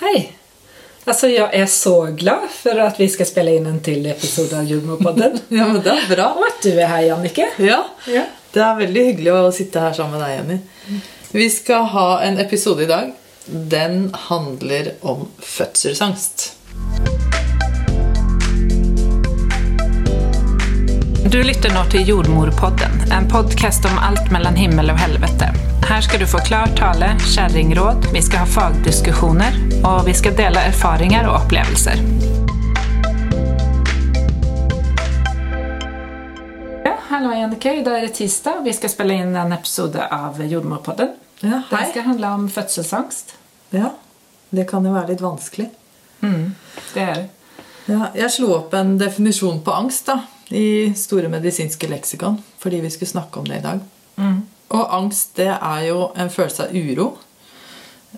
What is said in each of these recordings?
Hej! Altså, jeg er så glad for at vi skal spille inn en til episode av Jordmorpodden. Ja, men det er bra. Og at du er her, Jannike. Ja, Ja. det er veldig hyggelig å sitte her sammen med deg, Jenny. Vi skal ha en episode i dag. Den handler om fødselsangst. Du lytter nå til Jordmorpodden, en podkast om alt mellom himmel og helvete. Her skal du få klar tale, kjerringråd, vi skal ha fagdiskusjoner, og vi skal dele erfaringer og opplevelser. Ja, hallå Jannike, dag er det tisdag og vi skal spille inn en episode av Jordmorpodden. Ja, Den skal handle om fødselsangst. Ja, det kan jo være litt vanskelig. Det er det. Ja, jeg slo opp en definisjon på angst da, i Store medisinske leksikon fordi vi skulle snakke om det i dag. Og angst det er jo en følelse av uro,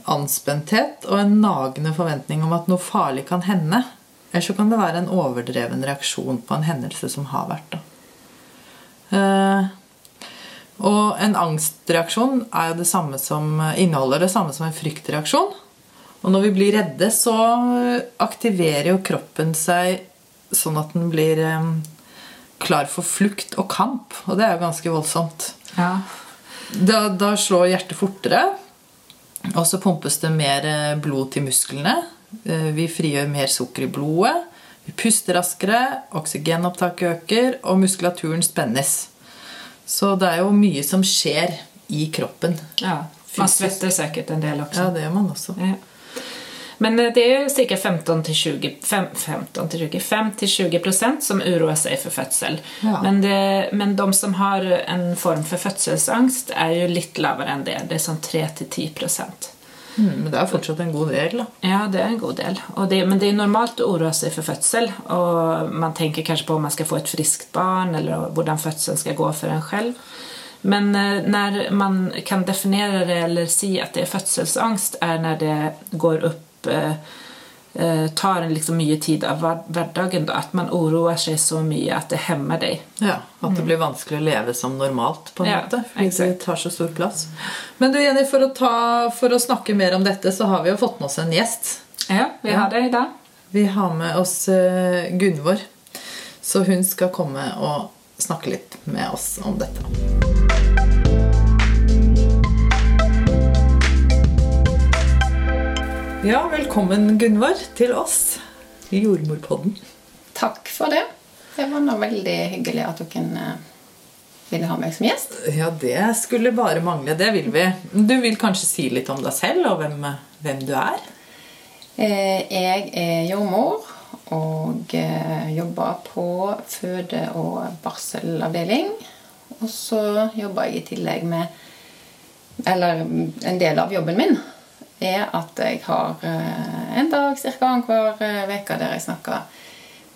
anspenthet og en nagende forventning om at noe farlig kan hende. Eller så kan det være en overdreven reaksjon på en hendelse som har vært. Eh, og en angstreaksjon er jo det samme som, inneholder det samme som en fryktreaksjon. Og når vi blir redde, så aktiverer jo kroppen seg sånn at den blir eh, klar for flukt og kamp. Og det er jo ganske voldsomt. Ja. Da, da slår hjertet fortere, og så pumpes det mer eh, blod til musklene. Eh, Vi frigjør mer sukker i blodet. Vi puster raskere, oksygenopptaket øker, og muskulaturen spennes. Så det er jo mye som skjer i kroppen. ja. Man svetter sikkert en del også. Ja, det gjør man også. Ja. Men eh, det är cirka 15 till 20, fem- 15 till 20, 5 till 20 som uroer seg for fødsel. Ja. Men, det, men de som har en form for fødselsangst, er jo litt lavere enn det. Det er sånn 3 till 10 procent. Mm, men det er fortsatt en god del, da. Ja, det er en god del. Och det, men det er normalt å uroe seg for fødsel. Og man tenker kanskje på om man skal få et friskt barn eller hvordan fødselen skal gå for en selv. Men eh, när man kan definere det eller si at det er fødselsangst, er når det går upp eh, eh, tar en liksom mye tid av hverdagen da, at man oroer seg så mye at det hemmer deg. Ja, At det blir vanskelig å leve som normalt. på en Ja, måte, Fordi det tar så stor plass. Men du Jenny, for å, ta, for å snakke mer om dette, så har vi jo fått med oss en gjest. Ja, vi har det i dag. Vi har med oss eh, Gunvor. Så hun skal komme og snakke litt med oss om dette. Ja, velkommen Gunvor til oss i Jordmorpodden. Takk for det. Det var nå veldig hyggelig at dere eh, ville ha meg som gjest. Ja, det skulle bare mangle. Det vil vi. Du vil kanskje si litt om deg selv og hvem, hvem du er? Eh, Jeg er jordmor og eh, jobber på føde- og barselavdeling. Og så jobber jeg i tillegg med Eller en del av jobben min er at jeg har eh, en dag ca. annenhver uke der jeg snakker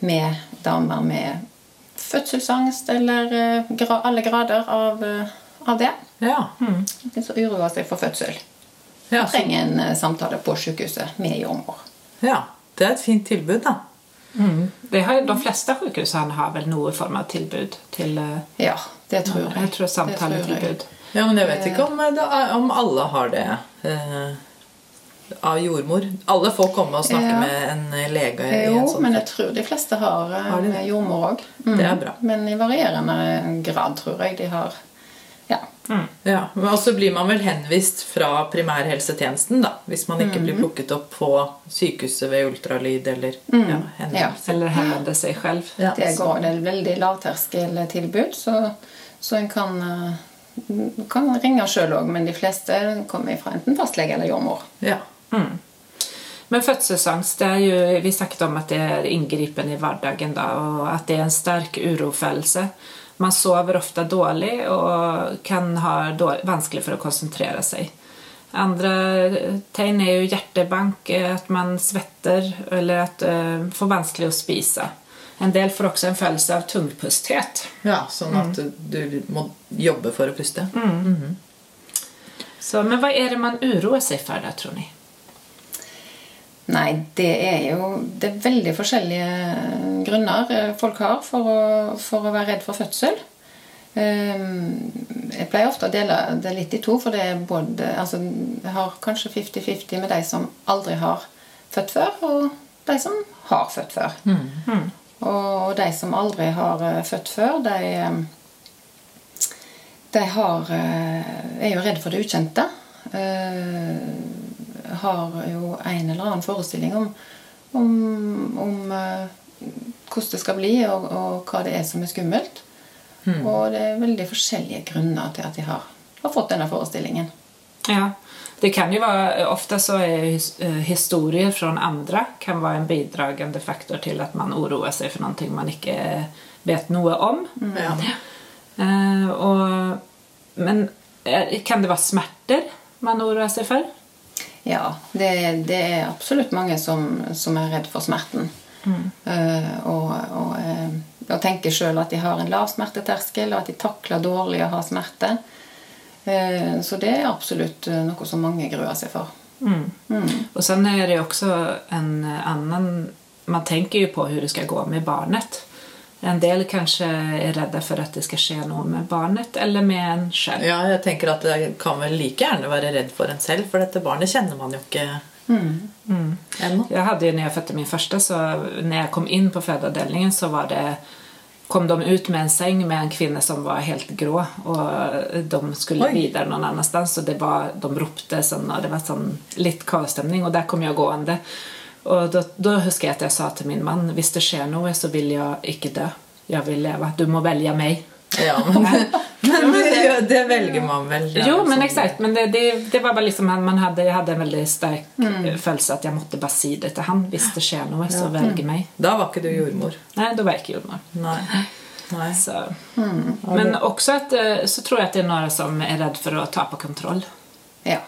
med damer med fødselsangst eller eh, alle grader av, eh, av det. Ja. Mm. som uroer seg for fødsel. Ja, så, trenger en eh, samtale på sykehuset med jordmor. ja. Det er et fint tilbud, da. Mm. har, de fleste sykehusene har vel noe form av tilbud til eh, Ja, det tror jeg. Jeg tror samtaletilbud. Ja, Men jeg vet ikke om, om alle har det eh, av jordmor. Alle får komme og snakke Ja. med en lege. i Jo, en sånn men jeg tror de fleste har, eh, Har de jordmor òg. Det er bra. Men i varierende grad, tror jeg de har Ja. Ja, men også blir man vel henvist fra primærhelsetjenesten, da. Hvis man ikke mm. blir plukket opp på sykehuset ved ultralyd eller ja, henvendelse. Eller henvende seg selv. Ja, Det går det er et veldig lavterskeltilbud, så, så en kan, eh, kan ringe sjøl òg. Men de fleste kommer fra enten fastlege eller jordmor. ja. Men fødselsangst, det er jo, vi snakket om at det er inngripen i hverdagen da, og at det er en sterk urofølelse. Man sover ofte dårlig og kan ha dårlig, vanskelig for å konsentrere seg. Andre tegn er jo hjertebank, at man svetter, eller at det får vanskelig å spise. En del får også en følelse av tungpusthet. ja, sånn at du må jobbe for å puste. Så, men hva er det man uroer seg for da, tror ni? Nei, det er jo Det er veldig forskjellige grunner eh, folk har for å, for å være redd for fødsel. Ehm, Jeg pleier ofte å dele det litt i to, for det er både altså, Jeg har kanskje 50-50 med de som aldri har født før, og de som har født før. Og de som aldri har eh, født før, de, eh, de har, eh, er jo redd for det ukjente. Eh, har jo en eller annen forestilling om, om, om eh, hvordan det skal bli, og, og hva det er som er skummelt. Og det er veldig forskjellige grunner til at de har, har fått denne forestillingen. Ja, det kan jo være, Ofte så er eh, historier fra andre kan være en bidragende faktor til at man uroer seg for noe man ikke vet noe om. Ja. Uh, og, men eh, kan det være smerter man uroer seg för? Ja, det, det er absolutt mange som, som er redd for smerten. Eh, og, og, uh, og tenker sjøl at de har en lav smerteterskel, og at de takler dårlig å ha smerte. Uh, så det er absolutt noe som mange gruer seg for. Og sen er det også en annen Man tenker jo på hvordan det skal gå med barnet. En del kanskje er redde for at det skal skje noe med barnet eller med en selv. ja, jeg tenker at det kan vel like gjerne være redd for en selv, for dette barnet kjenner man jo ikke ennå. Jeg hadde jo, når jeg fødte min første, så når jeg kom inn på fødeavdelingen, så var det kom de ut med en säng med en kvinne som var helt grå og de skulle videre noen någon sted, så det var, de ropte sånn, og det var sånn litt kaosstemning. Og der kom jeg gående. Och da, da, husker jeg at jeg sa til min mann hvis det skjer noe, så vil jeg ikke dø. Jeg vil leve. Du må velge meg. Ja, men, men det, det velger man vel. Er Jo, men sånn. exakt. Men det, det, det var bare liksom, man hadde hade, jag en veldig sterk mm. følelse at jeg måtte bare si det til han. Hvis det skjer noe, så välj meg. Da var ikke du jordmor. Nei, da var jeg ikke jordmor. Nei. Nei. Så. Men også att, eh, så tror jeg at det er noen som er redd for å tape kontroll. Ja,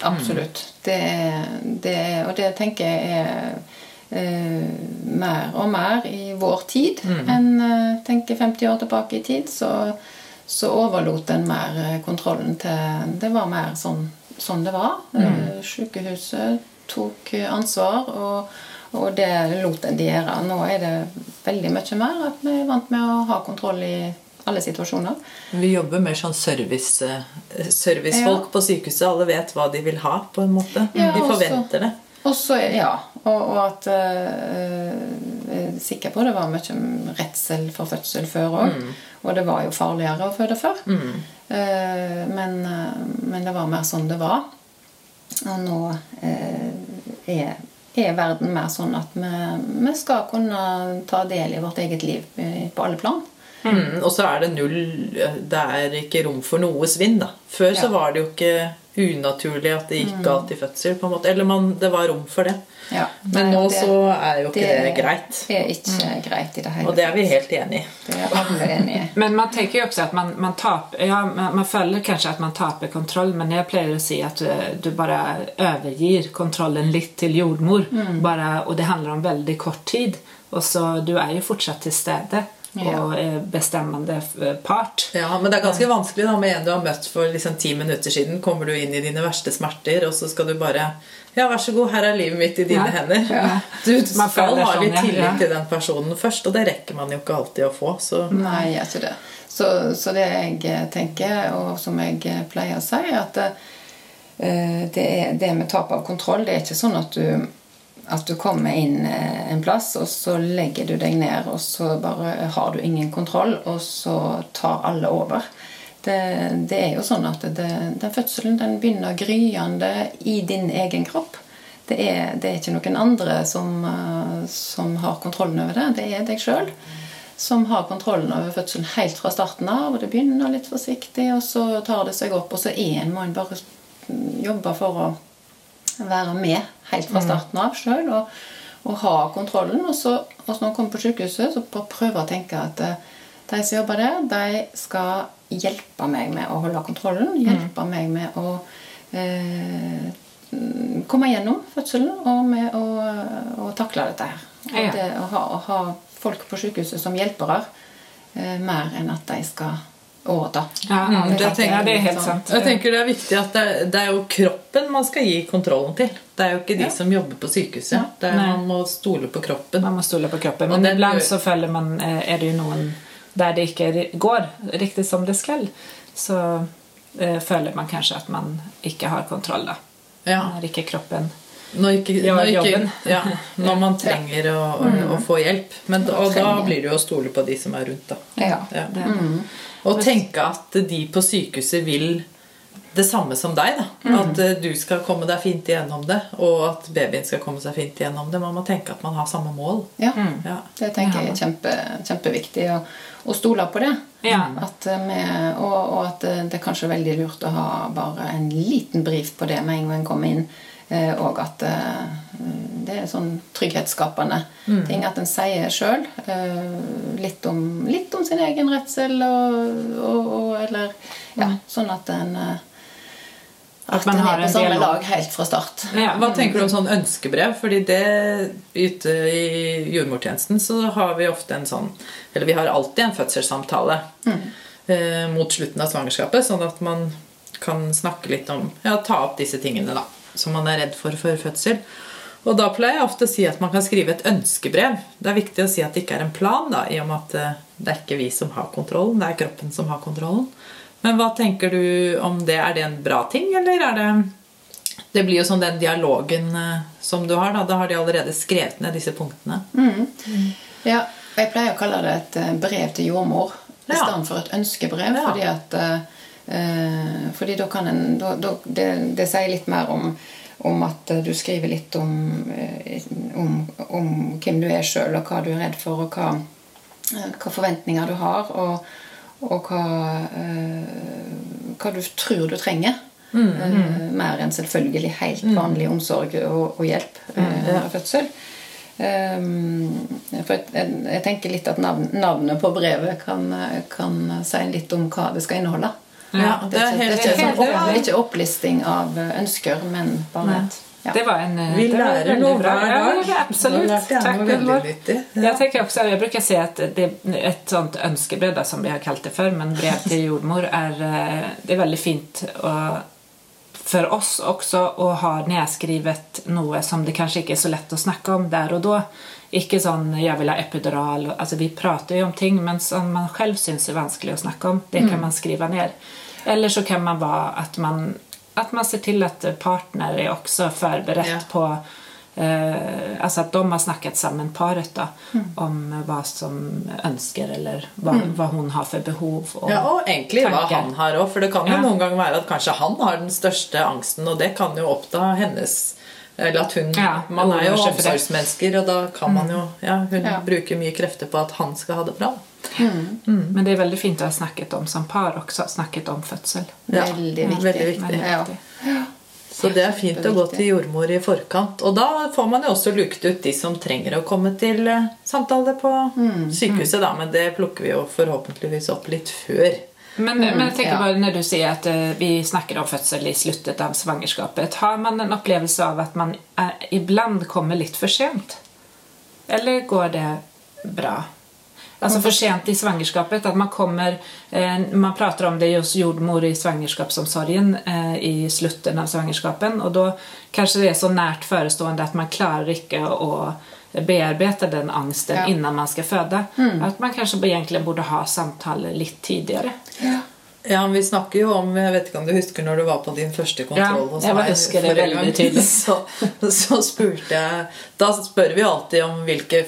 absolutt. Det, er- det, er- og det tenker jeg er uh, mer og mer i vår tid enn uh, tenker 50 år tilbake i tid. Så, så overlot en mer eh, kontrollen til Det var mer sånn, sånn det var. Eh, Sykehuset tok ansvar, og, og det lot en de gjøre. Nå er det veldig mye mer at vi er vant med å ha kontroll i alle situasjoner. Vi jobber mer sånn service, servicefolk servicefolk på sykehuset. Alle vet hva de vil ha, på en måte. Ja, de også- forventer det. Også, ja, og, og at øh, Jeg er sikker på det var mye redsel for fødsel før òg. Og det var jo farligere å føde før. Eh, men, eh, men det var mer sånn det var. Og nå uh, er, er verden mer sånn at vi, vi skal kunne ta del i vårt eget liv eh, på alle plan. Mm, og så er det null Det er ikke rom for noe svinn, da. Før så var det jo ikke unaturlig at det gikk galt i fødsel. på en måte Eller man, det var rom for det. Ja. Men nå det- så er jo ikke det, greit. Det er ikke greit i det hele Og det er vi helt enig i. Det enig i. Men man tenker jo også at man, man taper ja, man, man føler kanskje at man taper kontroll men jeg pleier å si at du, du bare overgir kontrollen litt til jordmor. Mm. Bare, og det handler om veldig kort tid. Og så du er jo fortsatt til stede Ja. och bestemmende eh, part. Ja, Men det er ganske vanskelig da med en du har møtt for liksom ti minutter siden. Kommer du inn i dine verste smerter, og så skal du bare Ja, vær så god, her er livet mitt i dine Ja. hender. Ja. Du Man skal føler ha sånn, litt tillit Ja. til den personen først, og det rekker man jo ikke alltid å få. Så Nei, jeg tror det. Så, så det jeg tenker, og som jeg pleier å si, at eh, det, det med tap av kontroll Det er ikke sånn at du, at du kommer inn eh, en plass, og så legger du deg ned, og så bare har du ingen kontroll, og så tar alle over. Det, det er jo sånn at det, den fødselen den begynner gryende i din egen kropp. Det er, det er ikke noen andre som, eh, som har kontrollen over det. Det er deg sjøl som har kontrollen over fødselen helt fra starten av. og Det begynner litt forsiktig, og så tar det seg opp. Og så er en, må en bare jobbe for å være med helt fra starten av sjøl og, og ha kontrollen. Og så også når man kommer på sykehuset, så bare prøve å tenke at eh, de som jobber der, de skal hjelpe meg med å holde kontrollen. Hjelpe meg med å eh, komme gjennom fødselen og med å, å takle dette her. Ja. det å ha, å ha folk på sykehuset som hjelpere eh, mer enn at de skal overta. Ja, Mm, det, tenker ja, det er helt liksom. sant. Jeg tenker Det er viktig at det, det er jo kroppen man skal gi kontrollen til. Det er jo ikke de som jobber på sykehuset. Det er, Nei. man må stole på kroppen. Man må stole på kroppen. Men den ibland så føler man, er det jo noen der det ikke går riktig som det skal. Så eh, føler man kanskje at man ikke har kontroll da. Ja. Når ikke kroppen Når, ikke, Ja, når, ikke, jobben. ja, når man trenger å, å, å få hjelp. Men, da- og da blir det jo å stole på de som er rundt. da. Ja. Ja. Det er det. Og tenke at de på sykehuset vil det samme som deg. da. At eh, du skal komme deg fint igjennom det, og at babyen skal komme seg fint igjennom det. Man må tenke at man har samme mål. Ja, Ja. det tenker jeg er kjempe, kjempeviktig. Å, å stole på det. Ja. At eh, og, og at eh, det er kanskje veldig lurt å ha bare en liten brief på det med en gang en kommer inn. Eh, og at eh, det er sånn trygghetsskapende ting at en sier sjøl. Eh, litt, om, litt om sin egen redsel og, og, og eller Ja, sånn at en at, At man har en samme lag helt fra start. Ja. Hva tenker du om sånn ønskebrev? Fordi det ute i jordmortjenesten så har vi ofte en sånn Eller vi har alltid en fødselssamtale eh, mot slutten av svangerskapet, sånn at man kan snakke litt om Ja, ta opp disse tingene, da, som man er redd for før fødsel. Og da pleier jeg ofte å si at man kan skrive et ønskebrev. Det er viktig å si at det ikke er en plan, da, i og med at eh, det er ikke vi som har kontrollen, det er kroppen som har kontrollen. Men hva tenker du om det? Er det en bra ting, eller er det Det blir jo sånn den dialogen eh, som du har, da. Da har de allerede skrevet ned disse punktene. Ja, jeg pleier å kalle det et eh, brev til jordmor i Ja. stedet for et ønskebrev. Ja. Fordi at eh, eh, fordi da kan en da, da, det, det sier litt mer om, om at eh, du skriver litt om, eh, om, om hvem du er sjøl, og hva du er redd for, og hva, eh, hva forventninger du har, og, og hva, eh, hva du tror du trenger. Eh, mer enn selvfølgelig helt vanlig omsorg og, og hjelp eh, under fødsel. Um, for jeg, jeg, jeg tenker litt at navn, navnet på brevet kan, kan si litt om hva det skal inneholde. Ja, Det er ikke, det er ikke, helt sånn, opp, ikke opplisting av ønsker, men bare et ja. Det var en eh, Vi det var lærer noe hver dag. ja, absolutt. Jeg veldig Gunvor. jeg Jag, tänker också, jag brukar säga det, et sånt ønskebrev, som vi har kalt det før, men brev til jordmor, är, eh, det er veldig fint å, for oss også å ha nedskrivet noe som det kanskje ikke er så lett å snakke om der og da. Ikke sånn 'jeg vil ha epidural'. Altså, vi prater jo om ting, men som man selv syns er vanskelig å snakke om, det kan man skrive ned. Eller så kan man være at man, at man ser til at partner er også forberedt Ja. på eh, Altså at de har snakket sammen, paret, da, om hva som ønsker, eller hva, hva hun har for behov. Og, Ja, og egentlig hva han har òg. For det kan jo Ja. noen ganger være at kanskje han har den største angsten, og det kan jo oppta hennes Eller at hun Ja, Man er jo omsorgsmennesker, og da kan man jo Ja, hun Ja. bruker mye krefter på at han skal ha det bra. Men det er veldig fint å ha snakket om som par også. Snakket om fødsel. Ja, Veldig viktig. Veldig viktig. Veldig Ja. viktig. Så det er fint å gå til jordmor i forkant. Og da får man jo også luket ut de som trenger å komme til eh, samtale på Mm. sykehuset, da. Men det plukker vi jo forhåpentligvis opp litt før. Men, men jeg tenker bare når du sier at eh, vi snakker om fødsel i sluttet av svangerskapet, har man en opplevelse av at man eh, ibland kommer litt for sent? Eller går det bra? Alltså for sent i svangerskapet, At man kommer, eh, man prater om det hos jordmor i svangerskapsomsorgen eh, i slutten av svangerskapen Og da kanskje det er så nært forestående at man klarer ikke å bearbeide den angsten Ja. innan man føde. Mm. At man kanskje egentlig borde ha samtaler litt tidligere. Ja, Vi snakker jo om Jeg vet ikke om du husker når du var på din første kontroll Ja, hos jeg meg husker det veldig tydelig. Så, så spurte jeg Da spør vi alltid om hvilke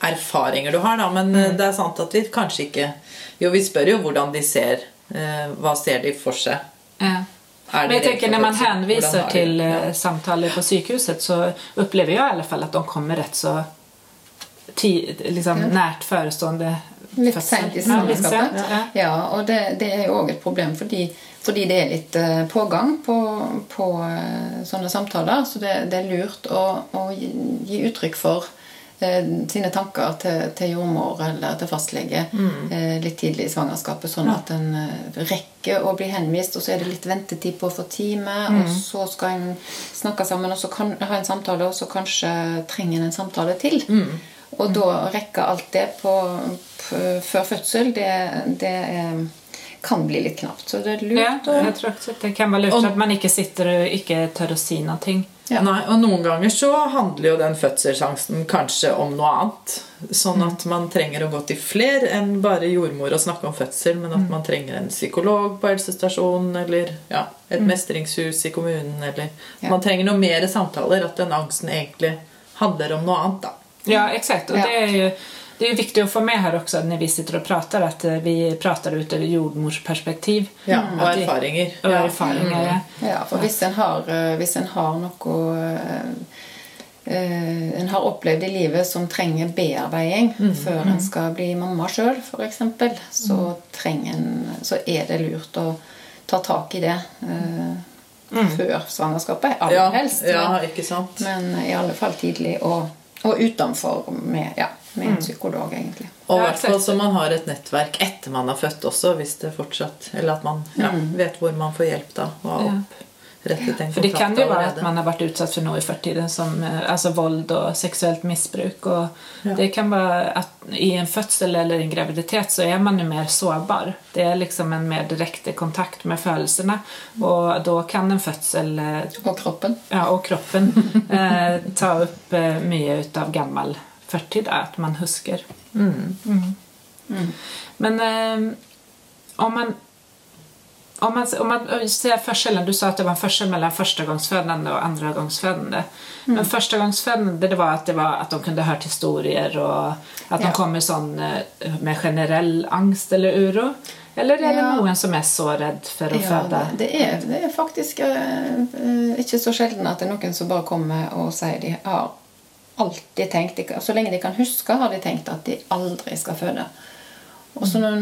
fødselserfaringer du har, da. Men mm. det er sant at vi kanskje ikke Jo, vi spør jo hvordan de ser. eh, Hva ser de for seg? Ja. Er Men jeg tenker Når man henviser til till eh, ja. samtaler på sykehuset, så opplever jeg i alle fall at de kommer rett så ti, liksom, mm. nært forestående Litt seint i svangerskapet. ja. Ja, og det, det er jo òg et problem fordi, fordi det er litt eh, pågang på, på eh, sånne samtaler. Så det, det er lurt å, å gi, gi uttrykk for eh, sine tanker til, til jordmor eller til fastlege eh, litt tidlig i svangerskapet, sånn at en eh, rekker å bli henvist, og så er det litt ventetid på å få time, og så skal en snakke sammen, og så kan ha en samtale, og så kanskje trenger en en samtale til. Og da å rekke alt det på, på, før fødsel, det, det er, kan bli litt knapt. Så det er lurt å jeg tror det kan være lurt at man ikke sitter og ikke tør å si någonting. Ja. Nei, og noen ganger så handler jo den fødselsangsten kanskje om noe annet. Sånn at man trenger å gå til fler enn bare jordmor og snakke om fødsel, men at man trenger en psykolog på helsestasjonen eller ja, et mestringshus i kommunen eller Ja. Man trenger noe mer samtaler. At den angsten egentlig handler om noe annet, da. Ja, exakt. Og det er ju det är viktigt att få med här också när vi sitter och pratar att eh, vi pratar ut ett jordmorsperspektiv. Ja, Mm. Og Att erfaringer. Og Ja. ja. Ja, for hvis en har, eh, hvis en har noe eh, En har opplevd i livet som trenger bearbeiding før en skal bli mamma sjøl, f.eks., så, en, så er det lurt å ta tak i det eh, før svangerskapet. Aller Ja, helst. ja, Men, ikke sant? men i alle fall tidlig, og, og utenfor med, ja, med en psykolog, egentlig. Og i hvert fall så man har et nettverk etter man har født også, hvis det fortsatt Eller at man ja, vet hvor man får hjelp da, og har opprettet en For det kan jo være at man har vært utsatt for noe i førtiden, som altså vold og seksuelt sexuellt missbruk. Det kan være at i en fødsel eller en graviditet så er man jo mer sårbar. Det er liksom en mer direkte kontakt med følelsene, og da kan en födsel eh, Og kroppen. ja, og kroppen eh, ta mye eh, av utav gammal er at man husker. Mm. Men eh, om man om man, om man ser forskjellen, du sa at det var en forskjell mellom førstegangsfødende og andregangsfødende. Mm. Men førstegangsfødende det var at det var at de kunde ha hört historier og at de Ja. kom med sån eh, med generell angst eller uro. Eller er det Ja. noen som er så redd for å Ja, føde? det, det, er, det er faktisk eh, ikke så sjelden at det er noen som bare kommer og sier de har alltid tenkt Så lenge de kan huske, har de tenkt at de aldri skal føde. Og så når,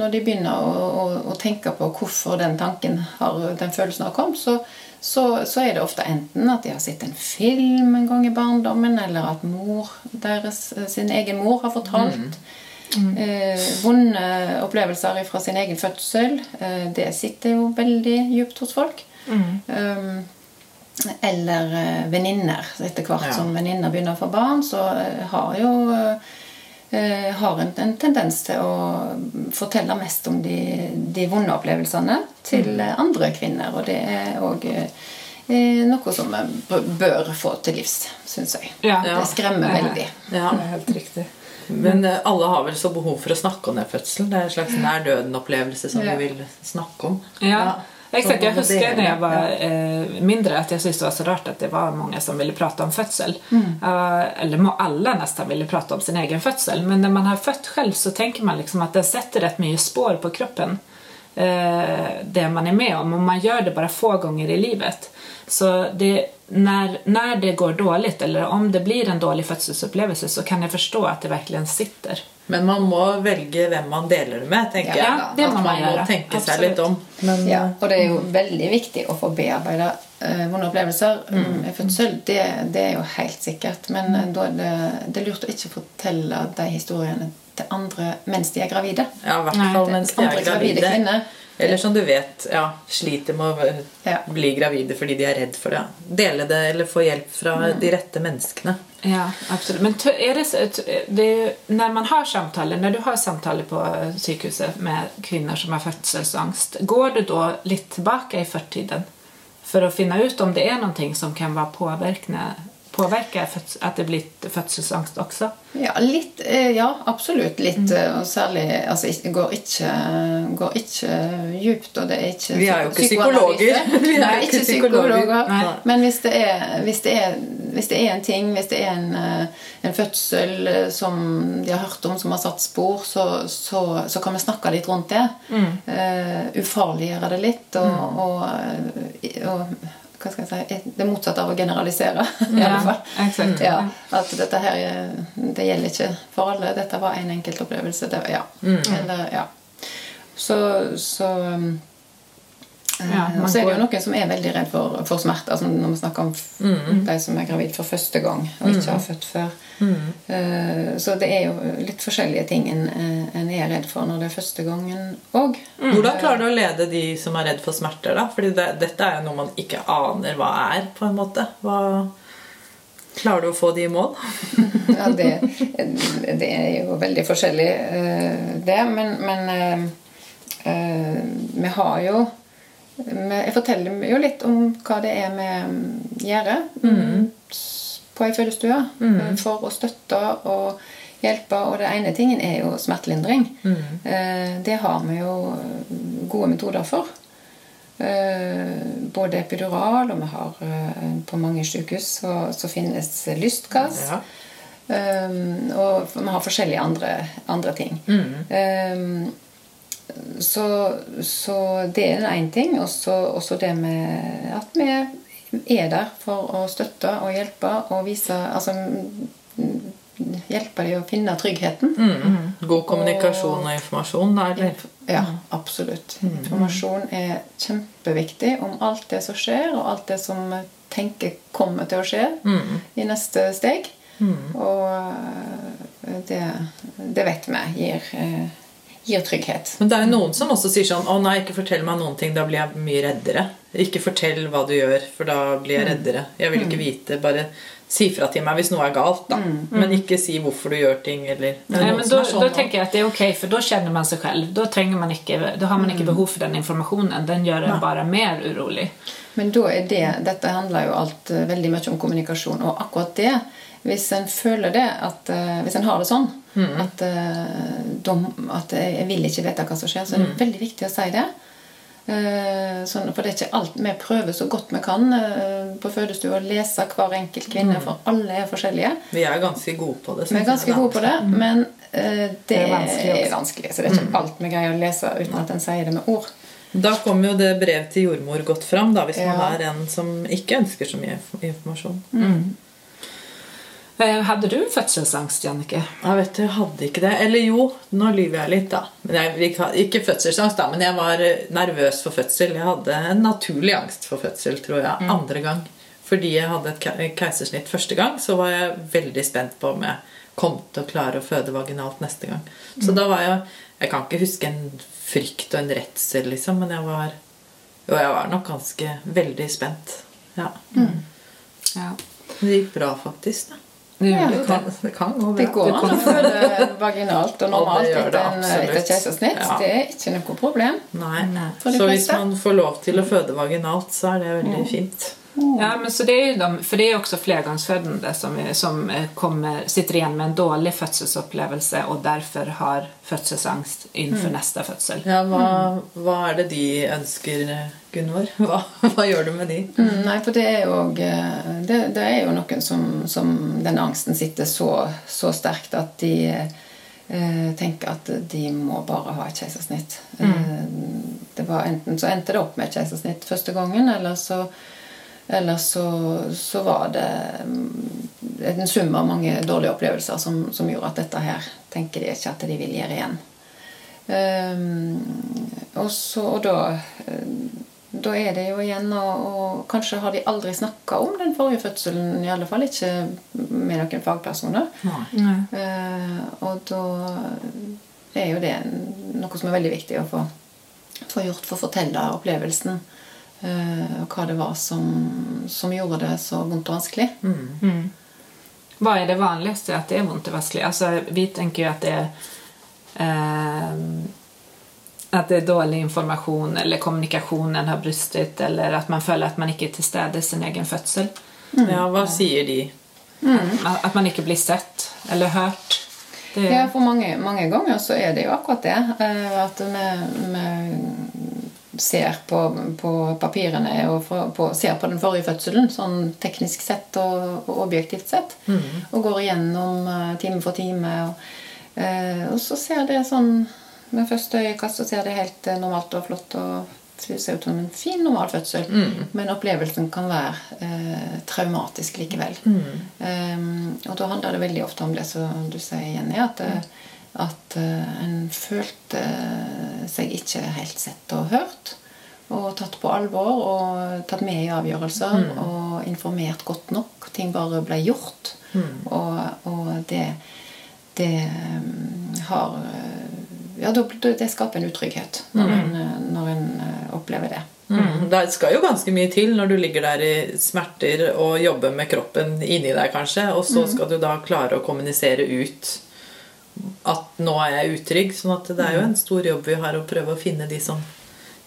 når de begynner å, å, å tenke på hvorfor den tanken har, den følelsen har kommet, så, så, så er det ofte enten at de har sett en film en gang i barndommen, eller at mor deres, sin egen mor har fortalt. Eh, vonde opplevelser fra sin egen fødsel. Eh, det sitter jo veldig djupt hos folk. Um, eller eh, venninner. Etter hvert Ja. som venninner begynner å få barn, så eh, har jo eh, har en, en tendens til å fortelle mest om de, de vonde opplevelsene til mm. andre kvinner. Og det er òg noe som vi bør få til livs, syns jeg. Ja. Det skremmer Ja. veldig. Ja. Det er helt riktig. Men alle har vel så behov for å snakke om den fødselen. Det er en slags nær døden-opplevelse som Ja. vi vil snakke om. Ja, exakt. Jag huskar delar. när jag var eh, mindre att jag tyckte det var så rart att det var många som ville prata om födsel. Mm. Uh, eller må- alla nästan ville prata om sin egen födsel. Men när man har fött själv så tänker man liksom att det sätter rätt mycket spår på kroppen. Uh, det man är med om och man gör det bara få gånger i livet. Så det, när, när det går dårlig, eller om det blir en dårlig fødselsopplevelse, så kan jeg forstå at det virkelig sitter. Men man må velge hvem man deler det med, tenker Ja, jeg. det At må man man må tenke tenke seg litt om. Men Ja, eh, og det er jo veldig viktig å få bearbeida uh, vonde opplevelser mm. med fødsel. Det, det er jo helt sikkert. Men uh, da er det, det er lurt å ikke fortelle de historiene til andre mens de er gravide. ja, i hvert fall mens de er gravide gravide. kvinner. Eller som du vet, ja, sliter med å eh, Ja. bli gravide fordi de er redd for det. Dele det eller få hjelp fra de rette menneskene. Ja, absolutt. Men det, det når man har samtal, når du har samtaler på sykehuset med kvinner som har fødselsangst, går du da litt tilbake i fortiden for å finne ut om det er noe som kan være påverkna, påverka at det er blitt fødselsangst også? Ja, litt, eh, ja, absolutt litt. eh, Og særlig altså, går ikke, går ikke djupt, og det er ikke Vi er jo ikke psykologer. Vi er Nei, ikke psykologer. psykologer. Nei. Men hvis det, er, hvis, det er, hvis det er en ting, hvis det er en, eh, en fødsel som de har hørt om, som har satt spor, så, så, så kan vi snakke litt rundt det. Eh, ufarliggjøre det litt, og, og, eh, og hva skal jeg si, det motsatte av å generalisere. i alle fall. Ja, at dette her er- det gjelder ikke for alle. Dette var en enkelt opplevelse. Det, ja. Eller, ja. Så, så um, Ja, og så er det jo noen som er veldig redd for, for smerte. Altså når vi snakker om mm. de som er gravid for første gang og ikke har født før. Eh, så det er jo litt forskjellige ting en, eh, en er redd for når det er første gangen òg. Hvordan klarer du å lede de som er redd for smerter? da? Fordi det, dette er jo noe man ikke aner hva er. på en måte. Hva, klarer du å få de i mål? Ja, det, det er jo veldig forskjellig, eh, det. Men, men uh, eh, vi har jo Jeg forteller jo litt om hva det er vi mm, gjør mm, på ei fødestue mm. for å støtte og hjelpe. Og det ene tingen er jo smertelindring. Mm. Det har vi jo eh, gode metoder for. Eh, Både epidural, og vi har eh, på mange sykehus så, så finnes lystgass. Ja. Og vi har forskjellige andre, andre ting. Um, så, så det er én ting. Og så det med at vi er der for å støtte og hjelpe og vise Altså mm, hjelpe dem å finne tryggheten. God kommunikasjon og informasjon, der. eller? Ja, absolutt. Informasjon er kjempeviktig om alt det som skjer, og alt det som tenker kommer til å skje i neste steg. Og eh, det, det vet vi gir, eh, gir trygghet. Men det er jo noen som også sier sånn Å nei, ikke fortell meg noen ting, da blir jeg mye reddere. Ikke fortell hva du gjør, for da blir jeg reddere. Jeg vil ikke vite. Bare si fra til meg hvis noe er galt, da. Men ikke si hvorfor du gjør ting, eller er noen men er sånn da, tenker jeg at att det er ok, for da kjenner man seg selv. Da, man ikke, da har man ikke behov for den informasjonen. Den gjør en bare mer urolig. Men da er det, dette handler jo alt eh, veldig mye om kommunikasjon. Og akkurat det, hvis en føler det, at, uh, hvis en har det sånn at, uh, de, at jeg vil ikke vite hva som skjer, så er det veldig viktig å si det. Uh, Sånn, for det er ikke alt Vi prøver så godt vi kan eh, på fødestua lese hver enkelt kvinne, for alle er forskjellige. Vi er ganske gode på det. Vi er ganske gode på det, men eh, det, Det er vanskelig er vanskelig. Så det er ikke alt vi greier å lese uten at en sier det med ord. Da kommer jo det brev til jordmor godt fram, da, hvis man Ja. er en som ikke ønsker så mye informasjon. Eh, Hade du fødselsangst, Jannike? Jeg vet jeg hadde ikke det. Eller jo, nå lyver jeg litt, da. Men jeg, ikke fødselsangst, da, men jeg var eh, nervøs for fødsel. Jeg hadde en naturlig angst for fødsel, tror jeg, andre gang. Fordi jeg hadde et ke- keisersnitt første gang, så var jeg veldig spent på om jeg kom til å klare å føde vaginalt neste gang. Så da var jeg Jeg kan ikke huske en frykt og en redsel, liksom, men jeg var Jo, jeg var nok ganske veldig spent. Ja. Ja. Det gikk bra, faktisk. da. Det Ja. Det kan, det kan gå bra. Det går an å føde vaginalt og normalt Og det det etter, en, keisersnitt. Ja. Det er ikke noe problem. Nei. nei. Så hvis man får lov til å føde vaginalt, så er det veldig fint. Ja, men så det är jo de, för det är också flergångsfödande som, som eh, kommer, sitter igjen med en dårlig fødselsopplevelse og derfor har fødselsangst innenfor mm. neste fødsel. Ja, hva, hva er det de ønsker, Gunvor? Hva, hva gjør du med de? Mm, nei, for det er jo, eh, det, det er jo noen som, som den angsten sitter så, så sterkt at de eh, tenker at de må bare ha et keisersnitt. Mm. det var enten så endte det opp med et keisersnitt første gangen, eller så eller så, så var det mm, en sum av mange dårlige opplevelser som, som gjorde at dette her tenker de ikke at de vil gjøre igjen. Um, og, så, og da, eh, da er det jo igjen og, og Kanskje har de aldri snakka om den forrige fødselen, i alle fall ikke med noen fagpersoner. Eh, og da er jo det noe som er veldig viktig å få, få gjort for å fortelle opplevelsen. Eh, og hva det var som, som gjorde det så vondt og vanskelig. Hva er det vanligste at det er vondt og vanskelig? Altså, vi tenker jo at det er ehm, At det er dårlig informasjon, eller kommunikasjonen har brystet, eller at man føler at man ikke er til stede i sin egen fødsel. Ja, hva sier de? At man ikke blir sett eller hørt. Det, Ja, for mange, mange ganger så er det jo akkurat det. eh, At vi ser på, på papirene og fra- på, ser på den forrige fødselen, sånn teknisk sett og, og objektivt sett. Og går igjennom eh, time for time. Og, eh, og så ser det sånn Med første øyekast så ser det helt eh, normalt og flott og ser ut som en fin, normal fødsel. Men opplevelsen kan være eh, traumatisk likevel. Um, og da handler det veldig ofte om det som du sier, Jenny, at, eh, at uh, en følte seg ikke helt sett og hørt. Og tatt på alvor og tatt med i avgjørelser og informert godt nok. Ting bare ble gjort. Og, og det, det um, har eh, Ja, det skaper en utrygghet når en, eh, når en eh, opplever det. Mm. Det skal jo ganske mye til når du ligger der i smerter og jobber med kroppen inni deg, kanskje, og så skal du da klare å kommunisere ut at nå er jeg utrygg. sånn at det er jo en stor jobb vi har å prøve å finne de som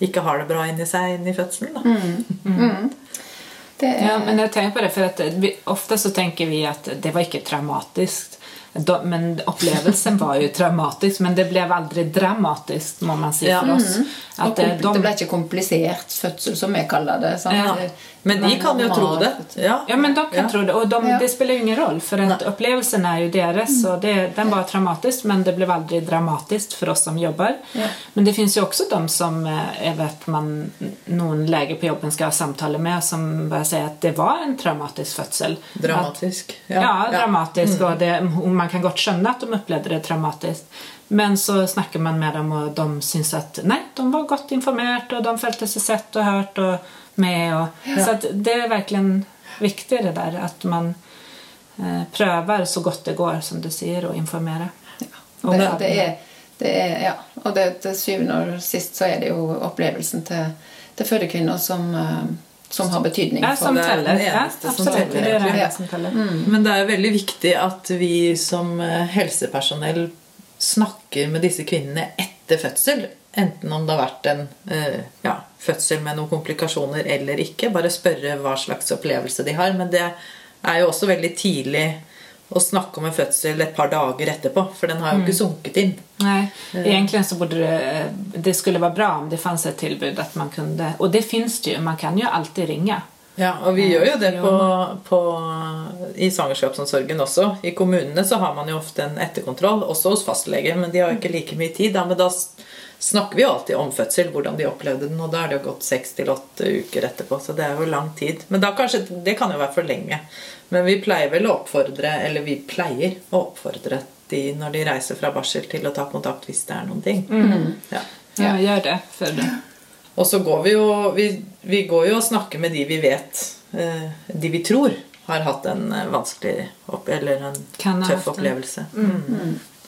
ikke har det bra inni seg inn i fødselen. Da. Det er, Ja, men jeg tenker på det, for at vi, ofte så tenker vi at det var ikke traumatisk. Da, men opplevelsen var jo traumatisk, men det ble aldri dramatisk, må man si Ja. for oss. og At eh, det ble ikke komplisert fødsel, som vi kaller det. sant? Ja. Men de kan jo tro det. Ja. Ja, men de kan Ja. tro det. Og de, Ja. det spiller jo ingen roll, for at opplevelsen er jo deres. Og det, den var traumatisk, men det ble aldri dramatisk for oss som jobber. Ja. Men det fins jo også de som jeg vet man noen leger på jobben skal ha samtale med som bare sier at det var en traumatisk fødsel. Dramatisk. ja, dramatisk. Og, det, man kan godt skjønne at de opplevde det traumatisk. Men så snakker man med dem og de syns at nej, de var godt informert, og de følte seg sett og hørt. och med. Och, Så att det är verkligen viktigt det där att man eh, prövar så gott det går som du sier, å informere. Ja. Det, det- det er, det er, ja. Og det, til syvende og sist så er det jo opplevelsen til, til fødekvinner som, eh, som har betydning. Ja, for- som det er teller. Ja, som teller. Det er det som teller. Men det er veldig viktig at vi som eh, helsepersonell snakker med disse kvinnene etter fødsel. Enten om det har vært en eh, ja, fødsel med noen komplikasjoner eller ikke. Bare spørre hva slags opplevelse de har. Men det er jo også veldig tidlig å snakke om en fødsel et par dager etterpå. For den har jo ikke sunket inn. Nei, egentlig så borde det, det skulle være bra om det fanns et tilbud at man kunne Og det fins det jo, man kan jo alltid ringe. Ja, og vi gjør jo det på, på, i svangerskapsomsorgen også. I kommunene så har man jo ofte en etterkontroll, også hos fastlege, men de har jo ikke like mye tid. Da, men da snakker vi jo alltid om fødsel, hvordan de opplevde den, og da er det jo gått seks til åtte uker etterpå, så det er jo lang tid. Men da kanskje, det kan jo være for lenge. Men vi pleier vel å oppfordre, eller vi pleier å oppfordre de når de reiser fra barsel til å ta kontakt hvis det er noen ting. Ja. Ja, gjør det. Før det. Og så går vi jo vi, vi går jo og snakker med de vi vet eh, De vi tror har hatt en eh, vanskelig opp, eller en tøff haft en. opplevelse. Och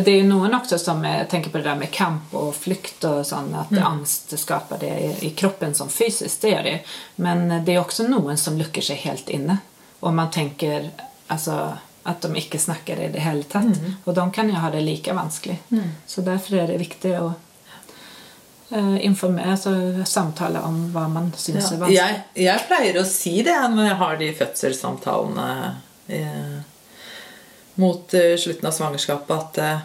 det er jo noen också som tenker på det der med kamp og flykt og sånn, at Mm. angst skaper det i, kroppen som fysisk. det gjør det. Men eh, det er også noen som lukker seg helt inne. Og man tenker altså, at de ikke snakker i det hele tatt. Mm. Og de kan jo ha det like vanskelig. Mm. Så derfor er det viktig å informere, altså samtale om hva man syns ja. er vanskelig. Jeg, jeg pleier å si det når jeg har de fødselssamtalene eh, mot eh, slutten av svangerskapet, at eh,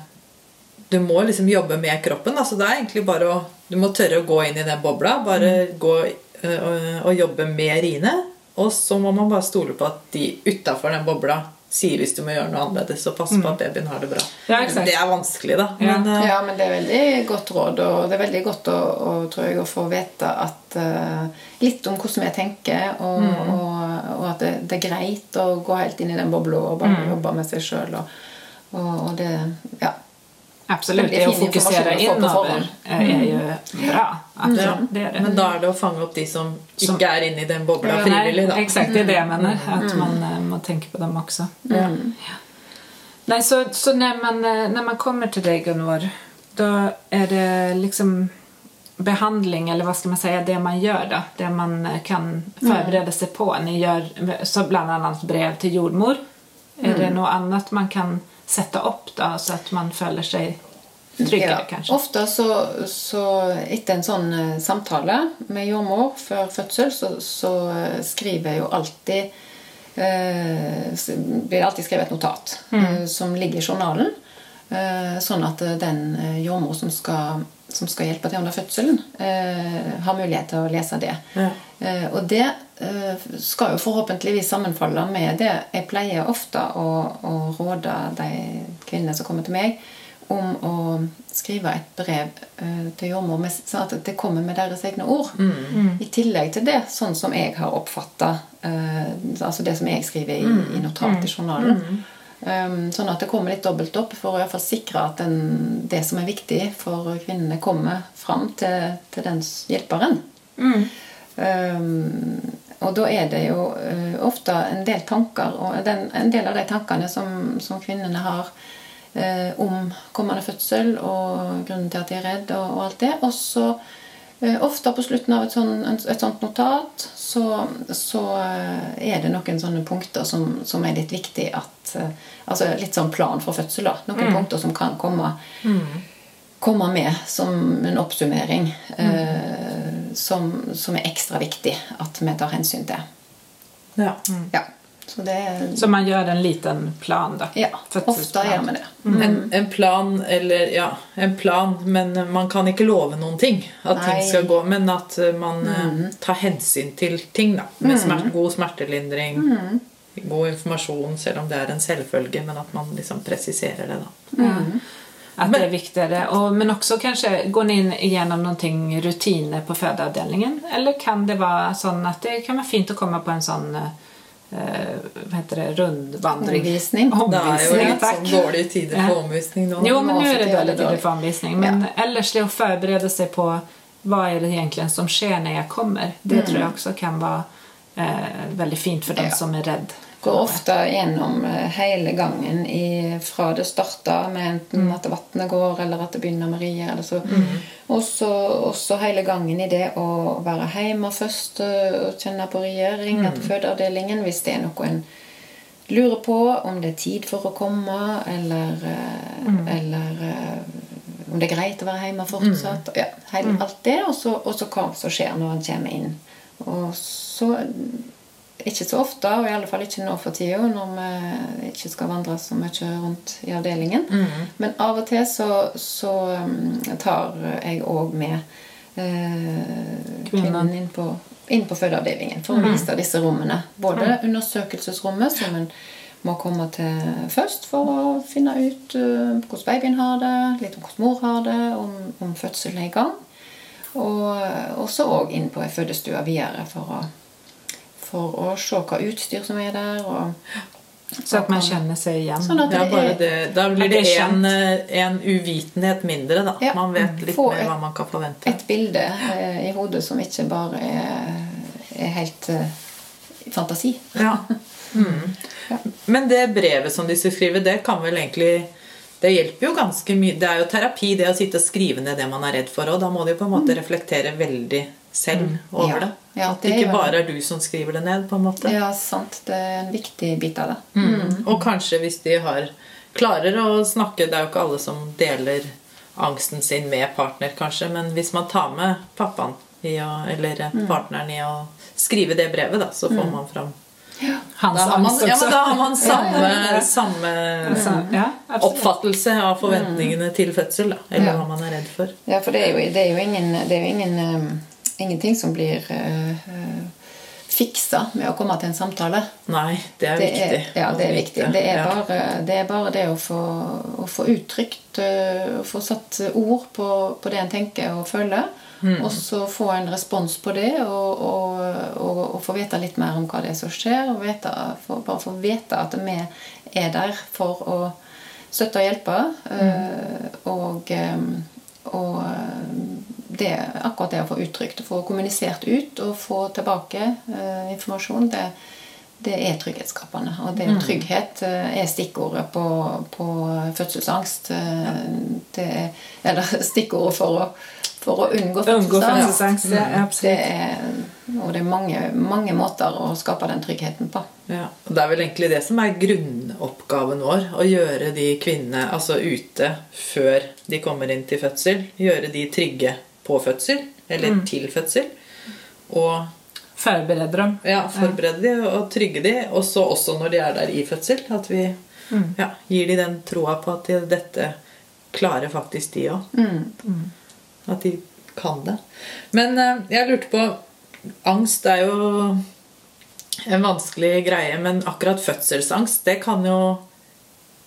du må liksom jobbe med kroppen. Altså, det er egentlig bare å Du må tørre å gå inn i den bobla. Bare gå eh, og, og jobbe med riene. Og så må man bare stole på at de utafor den bobla sier hvis du må gjøre noe annerledes, og passe på at babyen har det bra. Ja, det er vanskelig, da. Ja. Men, uh... Ja, men det er veldig godt råd, og det er veldig godt å, å, tror jeg, å få vite at uh, litt om hvordan vi tenker, og, og, og at det, det er greit å gå helt inn i den bobla og bare jobbe med seg sjøl. Og, og, og det Ja. Absolut, Det å fokusere innover er jo ju bra. Absolut, ja. det är det. Men da er det å fange opp de som, Som- ikke er inne i den bobla Nej, frivillig, da. Eksakt. det er det jeg mener. At man, må tenke på dem også. Mm. Nei, så, så når, man, når, man kommer til deg, Gunvor, da er det liksom behandling, eller hva skal man si, det man gjør, da. Det man eh, kan forberede seg på. Ni gjør så bland annat brev til jordmor. Er det noe annet man kan sätta opp, da, så at man føler seg tryggere, ja, kanskje? Ofte så, så etter en sånn eh, samtale med jordmor før fødsel, så, så eh, skriver jeg jo alltid eh, blir alltid skrevet et notat eh, som ligger i journalen. Eh, sånn at den jordmor som skal, som skal hjelpe til under fødselen, eh, har mulighet til å lese det. Ja. Eh, og det skal jo forhåpentligvis sammenfalle med det jeg pleier ofte å, å råde de kvinnene som kommer til meg, om å skrive et brev eh, til jordmor med, sånn at det kommer med deres egne ord. I tillegg til det, sånn som jeg har oppfatta altså det som jeg skriver i, i notat i journalen. Um, sånn at det kommer litt dobbelt opp for å i hvert fall sikre at den, det som er viktig for kvinnene, kommer fram til, til den hjelperen. Um, og da er det jo eh, ofte en del tanker, og den, en del av de tankene som, som kvinnene har eh, om kommende fødsel og grunnen til at de er redd og, og alt det. Og så eh, ofte på slutten av et, sånt, et sånt notat så, så er det noen sånne punkter som, som er litt viktig at Altså litt sånn plan for fødsel, da. Noen punkter som kan komme komme med som en oppsummering eh, som, som er ekstra viktig at vi tar hensyn til. Ja. Ja, så det Så man gjør en liten plan da? Ja, ofte gjør vi det. En, en plan, eller ja, en plan, men man kan ikke love noen ting. At Nei. ting skal gå, men at eh, man mm. tar hensyn til ting. da. Med smerte, god smertelindring, god informasjon, selv om det er en selvfølge, men at man liksom presiserer det. da. Att det är viktigare. Och, men också kanske går ni in igenom någonting rutiner på födoavdelningen? Eller kan det vara sån att det kan vara fint att komma på en sånn eh, hva heter det, rundvandring? Omvisning. Det er jo Omvisning, litt sånn dårlige tider på omvisning nå. Jo, men nå er det dårlige tider på omvisning. Men ellers det å forberede seg på hva er det egentlig som sker når jeg kommer. Det tror jeg også kan vara eh, väldigt fint for den Ja. som er redd. Går ofte gjennom eh, hele gangen i, fra det starta med enten at vannet går, eller at det begynner med rier. Eller så. Mm. Også, også hele gangen i det å være hjemme først eh, og kjenne på rier. Ringe til fødeavdelingen hvis det er noe en lurer på, om det er tid for å komme, eller, eh, eller om det er greit å være hjemme fortsatt. Ja, alt det, og så, og så hva som skjer når han kommer inn. Og så ikke så ofte, og i alle fall ikke nå for tida, når vi ikke skal vandre så mye rundt i avdelingen. Men av og til så, så um, tar jeg òg med eh, kvinnen inn på, inn på fødeavdelingen for å vise disse rommene. Både undersøkelsesrommet, som en må komme til først for å finne ut uh, hvordan babyen har det, litt om hvordan mor har det, om, om fødselen er i gang. Og så òg inn på ei fødestue videre for å for å se hva utstyr som er der. Og Så at man kjenner seg igjen. Sånn Ja, det bare det, da blir det det en, en uvitenhet mindre, da. Ja. Man vet litt mer et- hva man kan forvente. et bilde eh, i hodet som ikke bare er, er helt uh, fantasi. Ja. Mm. Men det brevet som de skriver, det kan vel egentlig Det hjelper jo ganske mye. Det er jo terapi, det å sitte og skrive ned det man er redd for. Og da må de på en måte reflektere veldig selv over Ja. det. Ja, At det ikke bare er du som skriver det ned, på en måte. Ja, sant. Det er en viktig bit av det. Mm. Og kanskje hvis de har klarer å snakke Det er jo ikke alle som deler angsten sin med partner, kanskje, men hvis man tar med pappaen i å, eller Mm. partneren i å skrive det brevet, da, så får man fram Hans da har man, ja, men da har man samme, Ja. samme ja, oppfattelse av forventningene til fødsel, da, eller Ja. hva man er redd for. Ja, for det er jo, det er jo, ingen, det er jo ingen, eh, ingenting som blir eh, eh, fiksa med å komme til en samtale. Nei, det er Det viktig. er, ja, det er viktig. Det er bare det, er bare det å, få, å få uttrykt eh, Å få satt ord på, på det en tenker og føler. Mm. Og så få en respons på det, og, og, og, og få vite litt mer om hva det er som skjer. Og vite, for, bare få vite at vi er der for å støtte og hjelpe. Mm. Og det, akkurat det å få uttrykt, få kommunisert ut og få tilbake eh, informasjon, det, det er trygghetsskapende. Og det er trygghet eh, er stikkordet på, på fødselsangst. Eh, Det er, eller stikkordet for å, for å unngå fødselsangst. Ja, Det er, og det er mange, mange måter å skape den tryggheten på. Ja, og Det er vel egentlig det som er grunnoppgaven vår. Å gjøre de kvinnene altså ute før de kommer inn til fødsel. Gjøre de trygge på fødsel, eller til fødsel. Og Forberede dem. ja, forberede de og trygge de. Og så også når de er der i fødsel. At vi ja, gir de den troa på at de, dette klarer faktisk de òg. At de kan det. Men eh, jeg lurte på Angst er jo en vanskelig greie, men akkurat fødselsangst, det kan jo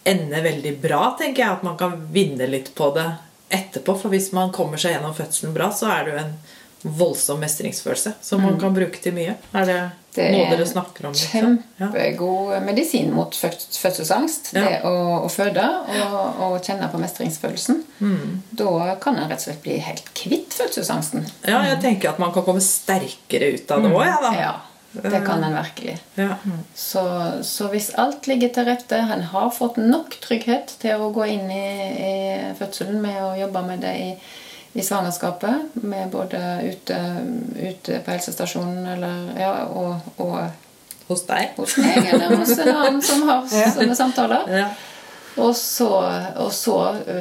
ende veldig bra, tenker jeg. At man kan vinne litt på det etterpå. For hvis man kommer seg gjennom fødselen bra, så er det jo en voldsom mestringsfølelse som man kan bruke til mye. Er det, Det noe er dere snakker om? liksom? Ja. Kjempegod medisin mot fødselsangst. Ja. Det å, å føde og, og kjenne på mestringsfølelsen. Mm. Da kan en rett og slett bli helt kvitt fødselsangsten. ja, jeg tenker at man kan komme sterkere ut av det òg, jeg, da. Ja, det kan en virkelig. Ja. Så, så hvis alt ligger til rette, en har fått nok trygghet til å gå inn i, i fødselen med å jobbe med det i, i svangerskapet, med både ute, ute på helsestasjonen eller, ja, og, og Hos deg. hos meg eller hos en annen som har sånne samtaler, Ja. Og så, og så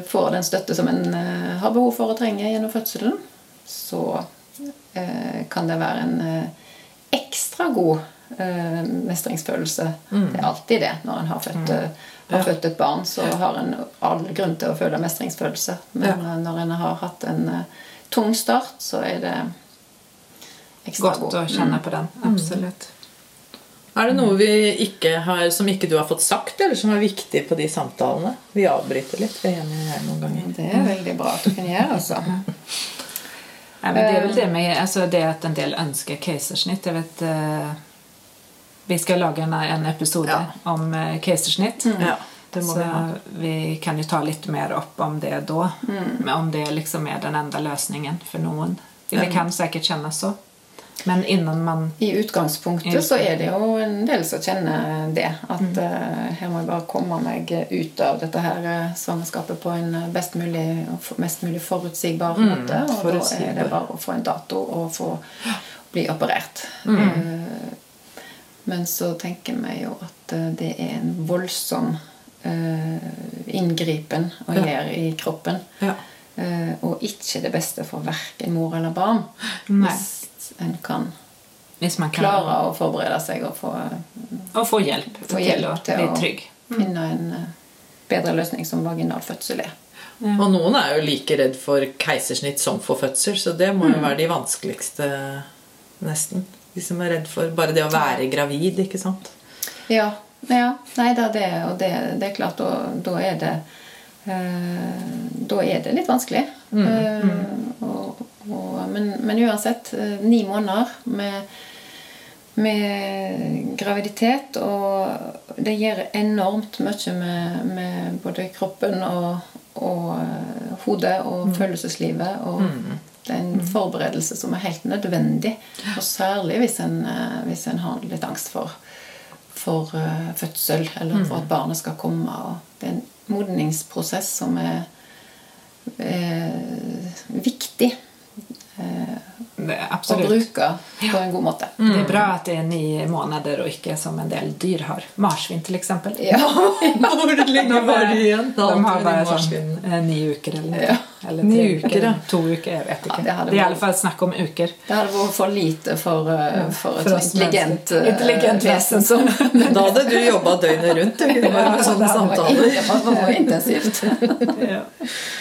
får den støtte som en eh, har behov for og trenger gjennom fødselen. Så eh, kan det være en eh, ekstra god eh, mestringsfølelse. Det er alltid det når en har født, eh, har født et barn. Så har en all grunn til å føle mestringsfølelse. Men Ja. eh, når en har hatt en eh, tung start, så er det ekstra Godt god. å kjenne på den. Absolutt. Er det noe vi ikke har, som ikke du har fått sagt, eller som er viktig på de samtalene? Vi avbryter litt. Det er enig her noen ganger. Det er veldig bra at du kan gjøre, altså. Ja, men det er vel det med altså det at en del ønsker keisersnitt. Jeg vet, uh, vi skal lage en, en episode Ja. om uh, keisersnitt. Mm. Ja, det må Så vi vi kan jo ta litt mer opp om det da. Mm. om det liksom er den enda løsningen for noen. Det kan säkert kjennes så. Men innan man... I utgangspunktet så er det jo en del som kjenner det. At eh, her må jeg bare komme meg ut av dette her eh, svangerskapet på en eh, best mulig, mest mulig forutsigbar måte. Og da er det bare å få en dato og få bli operert. Eh, men så tenker vi jo at det er en voldsom inngripen å Ja. gjøre i kroppen. Ja. Og ikke det beste for verken mor eller barn. Nei. Hvis en kan Hvis man kan klare å forberede seg og få, og få hjelp, få hjelp att til bli å Mm. finne en eh, bedre løsning som vaginal fødsel er. Og noen er jo like redd for keisersnitt som for fødsel, så det må jo være de vanskeligste, nesten. De som er redd for bare det å være gravid, ikke sant? Ja. ja nei da, det, og det, det er klart, da, da er det eh, Da er det litt vanskelig. Eh, og, og, men, men uansett, eh, ni måneder med med graviditet, og det gjør enormt mye med, med både kroppen og, og eh, hodet og følelseslivet. Og det er en forberedelse som er helt nødvendig. Og særlig hvis en, eh, hvis en har litt angst for, for fødsel, eller for at barnet skal komme. Det er en modningsprosess som er, er viktig Det, å bruke på en god måte. Det är bra att det är nio månader och inte som en del dyr har. Marsvin till exempel. Ja. De har bare marsvin. sånn eh, ni uker eller noe. Ja. Eller Ni uker, ja. To uker, jeg vet ikke. Ja, det det er i alle fall snakk om uker. Det hadde vært for lite for, uh, for et for intelligent, eh, Intelligent vesen som Da hadde du jobba døgnet rundt du, kunne bare med sånne samtaler. Det var intensivt. Ja.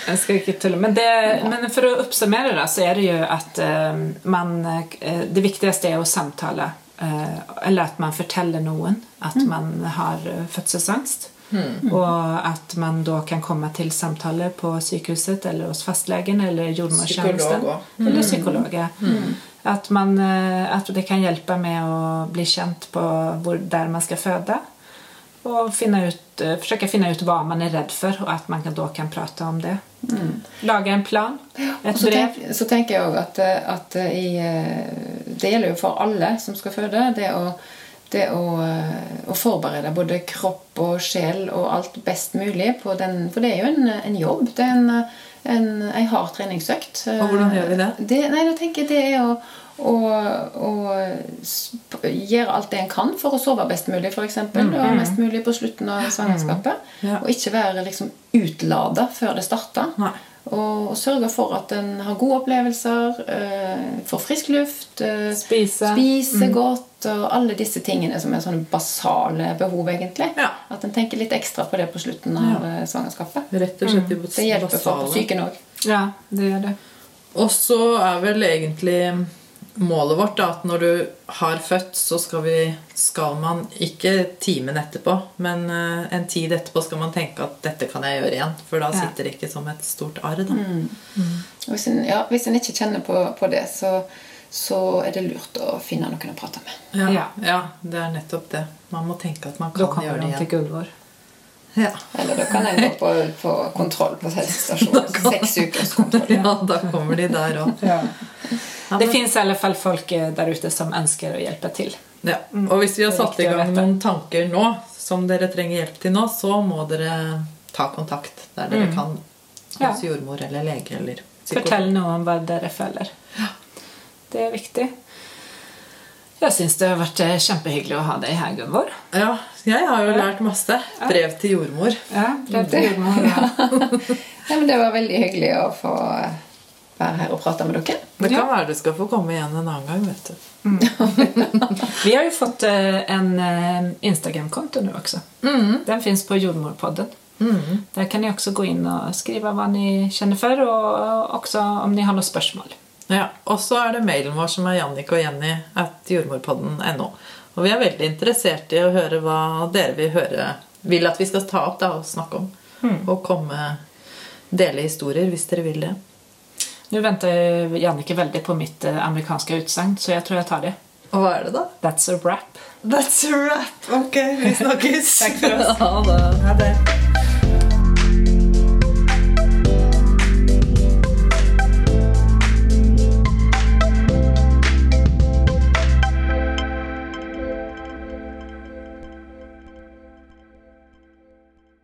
Jeg skal ikke tulle. Men, det, men for å oppsummere da, så er det jo at uh, man Det viktigste er å samtale. eh, eller at man forteller noen at man har eh, fødselsangst. Og at man da kan komme til samtale på sykehuset eller hos fastlegen eller jordmortjenesten. Mm. Eller psykologer. Mm. At, man, eh, at det kan hjelpe med å bli kjent på hvor, der man skal føde. Og finne ut, eh, forsøke å finne ut hva man er redd for, og at man kan, da kan prate om det. Lage en plan. Et så, brev. tenk, så tenker jeg òg at, eh, at i, det gjelder jo for alle som skal føde, det å, det å, eh, å forberede både kropp og sjel og alt best mulig på den For det er jo en, en jobb. Det er en, en, en hard treningsøkt. Og hvordan gjør vi det? det nei, jeg tenker det er å, å, å gjøre alt det en kan for å sove best mulig, f.eks. Mm, og mest mulig på slutten av svangerskapet. Ja. Og ikke være liksom utlada før det starter. Nei. Og sørge for at en har gode opplevelser, eh, får frisk luft, eh, Spise. spise godt og alle disse tingene som er sånne basale behov, egentlig. Ja. At en tenker litt ekstra på det på slutten av ja. svangerskapet. Rett og slett mm. Det hjelper for basale. psyken òg. Ja, det gjør det. Og så er vel egentlig målet vårt da, at når du har født, så skal, vi, skal man ikke timen etterpå, men eh, en tid etterpå skal man tenke at dette kan jeg gjøre igjen. For da Ja. sitter det ikke som et stort arr. Da. Mm. Hvis en, ja, hvis en ikke kjenner på, på det, så, så er det lurt å finne noen å prate med. Ja, Ja. ja, det er nettopp det. Man må tenke at man kan, kan gjøre det igjen. Ja. Eller da kan jeg gå på, på kontroll på helsestasjonen. Seks ukers kontroll. ja, da kommer de der òg. Det finnes i alle fall folk eh, der ute som ønsker å hjelpe til. Ja. Og hvis vi har satt i gang noen tanker nå som dere trenger hjelp til nå, så må dere ta kontakt der dere kan hos Ja. jordmor eller lege eller psykolog. Fortell noe om hva dere føler. Ja. Det er viktig. Jeg syns det har vært eh, kjempehyggelig å ha deg her, Gunvor. Ja, jeg har jo lært masse. Brev til jordmor. Ja, brev til jordmor. Ja. ja men det var veldig hyggelig å få være her og prate med dere. Det kan være du skal få komme igjen en annen gang. vet du. Vi har jo fått eh, en eh, Instagram-konto nå også. Mm. Den fins på Jordmorpodden. Der kan ni også gå inn og skrive hva ni kjenner for, og også om ni har noen spørsmål. Ja, Og så er det mailen vår som er Jannik og Jenny at jordmorpodden.no. Og vi er veldig interessert i å høre hva dere vil høre vil at vi skal ta opp da, og snakke om. Og komme dele historier hvis dere vil det. Nu venter Jannicke veldig på mitt amerikanske amerikanska utsagn så jeg tror jeg tar det. Og hva er det, da? That's a wrap. That's a wrap. Ok, vi snakkes. Takk for oss. Ha det.